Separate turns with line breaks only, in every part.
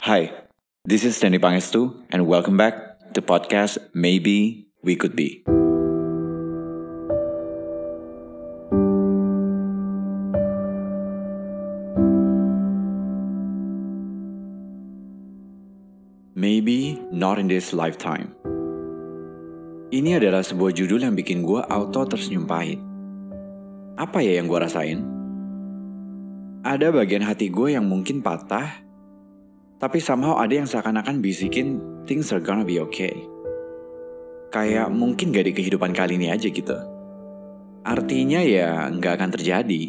Hi, this is Danny Pangestu, and welcome back to podcast Maybe We Could Be. Maybe not in this lifetime. Ini adalah sebuah judul yang bikin gue auto tersenyum pahit. Apa ya yang gue rasain? Ada bagian hati gue yang mungkin patah, tapi somehow ada yang seakan-akan bisikin things are gonna be okay. Kayak mungkin gak di kehidupan kali ini aja gitu. Artinya ya nggak akan terjadi.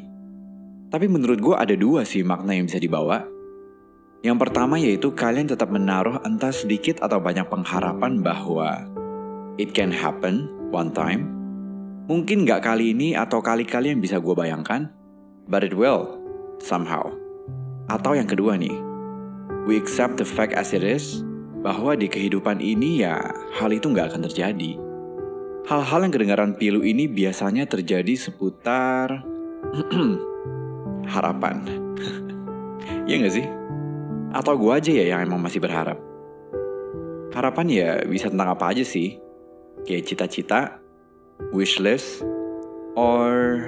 Tapi menurut gue ada dua sih makna yang bisa dibawa. Yang pertama yaitu kalian tetap menaruh entah sedikit atau banyak pengharapan bahwa it can happen one time. Mungkin nggak kali ini atau kali-kali yang bisa gue bayangkan, but it will somehow. Atau yang kedua nih, we accept the fact as it is bahwa di kehidupan ini ya hal itu nggak akan terjadi. Hal-hal yang kedengaran pilu ini biasanya terjadi seputar harapan. Iya nggak sih? Atau gue aja ya yang emang masih berharap? Harapan ya bisa tentang apa aja sih? Kayak cita-cita, wish list, or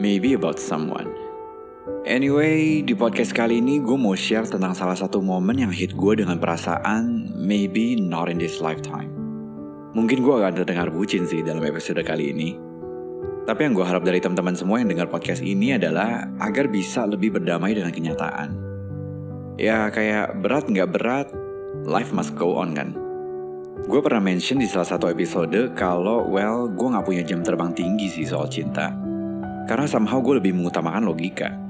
maybe about someone. Anyway, di podcast kali ini gue mau share tentang salah satu momen yang hit gue dengan perasaan maybe not in this lifetime. Mungkin gue akan terdengar bucin sih dalam episode kali ini. Tapi yang gue harap dari teman-teman semua yang dengar podcast ini adalah agar bisa lebih berdamai dengan kenyataan. Ya kayak berat nggak berat, life must go on kan. Gue pernah mention di salah satu episode kalau well gue nggak punya jam terbang tinggi sih soal cinta. Karena somehow gue lebih mengutamakan logika.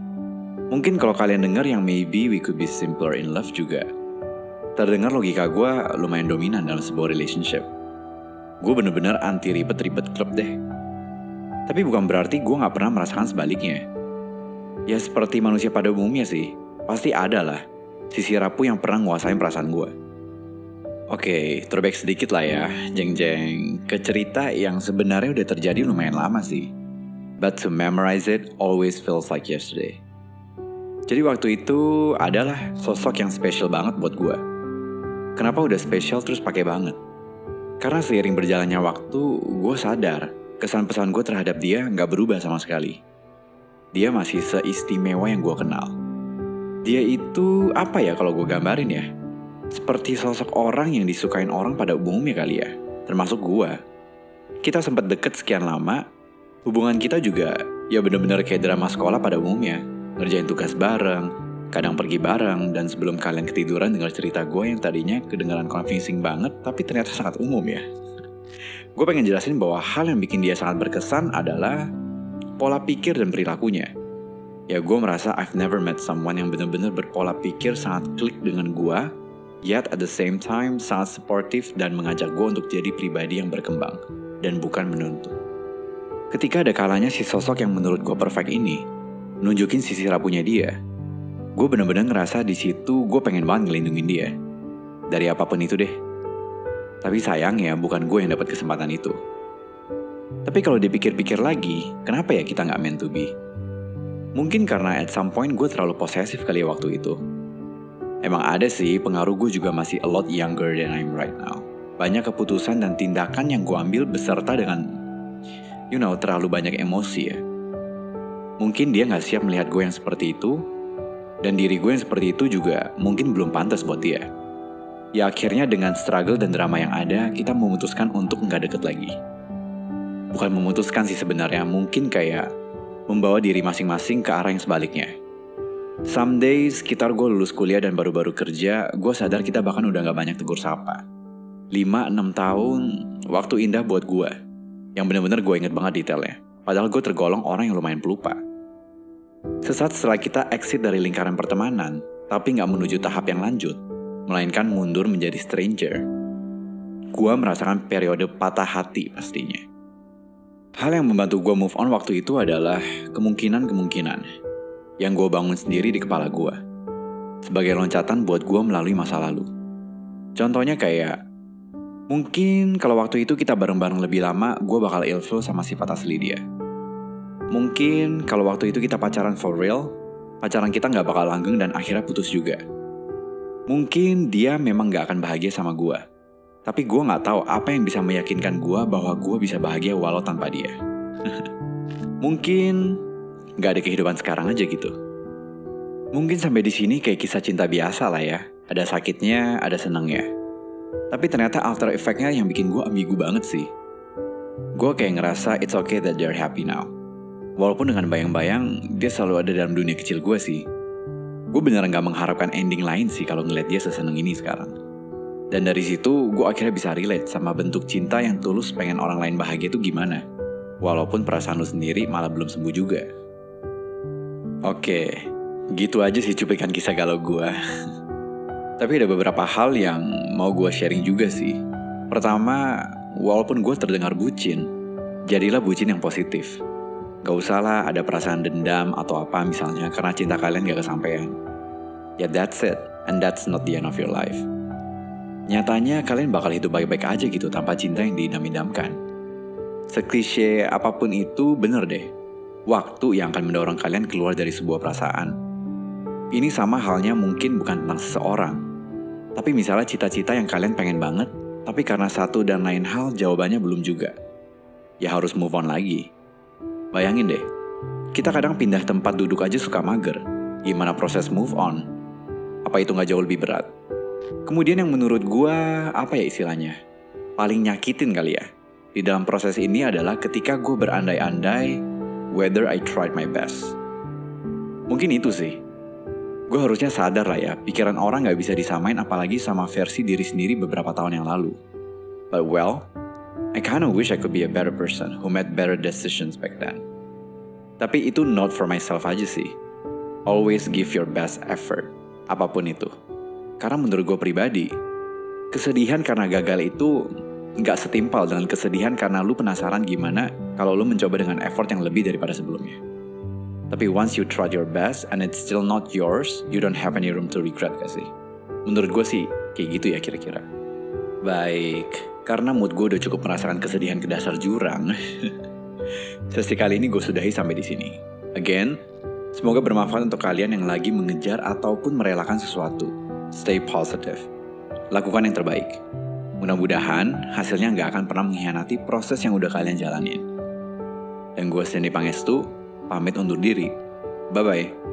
Mungkin kalau kalian dengar yang maybe we could be simpler in love juga. Terdengar logika gue lumayan dominan dalam sebuah relationship. Gue bener-bener anti ribet-ribet klub deh. Tapi bukan berarti gue gak pernah merasakan sebaliknya. Ya seperti manusia pada umumnya sih, pasti ada lah sisi rapuh yang pernah nguasain perasaan gue. Oke, throwback sedikit lah ya, jeng-jeng, ke cerita yang sebenarnya udah terjadi lumayan lama sih. But to memorize it always feels like yesterday. Jadi waktu itu adalah sosok yang spesial banget buat gue. Kenapa udah spesial terus pakai banget? Karena seiring berjalannya waktu, gue sadar kesan pesan gue terhadap dia nggak berubah sama sekali. Dia masih seistimewa yang gue kenal. Dia itu apa ya kalau gue gambarin ya? Seperti sosok orang yang disukain orang pada umumnya kali ya, termasuk gue. Kita sempat deket sekian lama, hubungan kita juga ya bener-bener kayak drama sekolah pada umumnya. Ngerjain tugas bareng, kadang pergi bareng, dan sebelum kalian ketiduran dengar cerita gue yang tadinya kedengaran convincing banget, tapi ternyata sangat umum ya. Gue pengen jelasin bahwa hal yang bikin dia sangat berkesan adalah pola pikir dan perilakunya ya gue merasa I've never met someone yang benar-benar berpola pikir sangat klik dengan gue, yet at the same time sangat supportive dan mengajak gue untuk jadi pribadi yang berkembang, dan bukan menuntut. Ketika ada kalanya si sosok yang menurut gue perfect ini, nunjukin sisi rapuhnya dia, gue bener-bener ngerasa di situ gue pengen banget ngelindungin dia. Dari apa pun itu deh. Tapi sayangnya bukan gue yang dapat kesempatan itu. Tapi kalau dipikir-pikir lagi, kenapa ya kita nggak meant to be? Mungkin karena at some point gue terlalu posesif kali ya waktu itu. Emang ada sih pengaruh gue juga masih a lot younger than I'm right now. Banyak keputusan dan tindakan yang gue ambil beserta dengan, you know, terlalu banyak emosi ya. Mungkin dia gak siap melihat gue yang seperti itu, dan diri gue yang seperti itu juga mungkin belum pantas buat dia. Ya akhirnya dengan struggle dan drama yang ada, kita memutuskan untuk nggak deket lagi. Bukan memutuskan sih sebenarnya, mungkin kayak membawa diri masing-masing ke arah yang sebaliknya. Some days, sekitar gue lulus kuliah dan baru-baru kerja, gue sadar kita bahkan udah gak banyak tegur sapa. 5-6 tahun, waktu indah buat gue. Yang bener-bener gue inget banget detailnya. Padahal gue tergolong orang yang lumayan pelupa. Sesaat setelah kita exit dari lingkaran pertemanan, tapi gak menuju tahap yang lanjut, melainkan mundur menjadi stranger. Gue merasakan periode patah hati pastinya. Hal yang membantu gue move on waktu itu adalah kemungkinan-kemungkinan yang gue bangun sendiri di kepala gue. Sebagai loncatan buat gue melalui masa lalu. Contohnya kayak, mungkin kalau waktu itu kita bareng-bareng lebih lama, gue bakal ilfil sama sifat asli dia. Mungkin kalau waktu itu kita pacaran for real, pacaran kita nggak bakal langgeng dan akhirnya putus juga. Mungkin dia memang gak akan bahagia sama gue. Tapi gue gak tahu apa yang bisa meyakinkan gue bahwa gue bisa bahagia walau tanpa dia. Mungkin gak ada kehidupan sekarang aja gitu. Mungkin sampai di sini kayak kisah cinta biasa lah ya. Ada sakitnya, ada senangnya. Tapi ternyata after effect-nya yang bikin gue ambigu banget sih. Gue kayak ngerasa it's okay that they're happy now. Walaupun dengan bayang-bayang, dia selalu ada dalam dunia kecil gue sih. Gue beneran gak mengharapkan ending lain sih kalau ngeliat dia seseneng ini sekarang. Dan dari situ gue akhirnya bisa relate sama bentuk cinta yang tulus pengen orang lain bahagia itu gimana. Walaupun perasaan lu sendiri malah belum sembuh juga. Oke, gitu aja sih cuplikan kisah galau gue. Tapi ada beberapa hal yang mau gue sharing juga sih. Pertama, walaupun gue terdengar bucin, jadilah bucin yang positif. Gak usah lah ada perasaan dendam atau apa misalnya karena cinta kalian gak kesampaian. Ya that's it, and that's not the end of your life. Nyatanya kalian bakal hidup baik-baik aja gitu tanpa cinta yang diidam-idamkan. Seklise apa pun itu bener deh. Waktu yang akan mendorong kalian keluar dari sebuah perasaan. Ini sama halnya mungkin bukan tentang seseorang. Tapi misalnya cita-cita yang kalian pengen banget, tapi karena satu dan lain hal jawabannya belum juga. Ya harus move on lagi. Bayangin deh, kita kadang pindah tempat duduk aja suka mager. Gimana proses move on? Apa itu nggak jauh lebih berat? Kemudian yang menurut gue, apa ya istilahnya? Paling nyakitin kali ya. Di dalam proses ini adalah ketika gue berandai-andai whether I tried my best. Mungkin itu sih. Gue harusnya sadar lah ya, pikiran orang gak bisa disamain apalagi sama versi diri sendiri beberapa tahun yang lalu. But well, I kinda wish I could be a better person who made better decisions back then. Tapi itu not for myself aja sih. Always give your best effort, apa pun itu. Karena menurut gue pribadi, kesedihan karena gagal itu nggak setimpal dengan kesedihan karena lu penasaran gimana kalau lu mencoba dengan effort yang lebih daripada sebelumnya. Tapi once you tried your best and it's still not yours, you don't have any room to regret gak sih? Menurut gue sih, kayak gitu ya kira-kira. Baik, karena mood gue udah cukup merasakan kesedihan ke dasar jurang. Sesi kali ini gue sudahi sampai di sini. Again, semoga bermanfaat untuk kalian yang lagi mengejar ataupun merelakan sesuatu. Stay positive. Lakukan yang terbaik. Mudah-mudahan hasilnya nggak akan pernah mengkhianati proses yang udah kalian jalanin. Dan gue Sandy Pangestu, pamit undur diri. Bye-bye.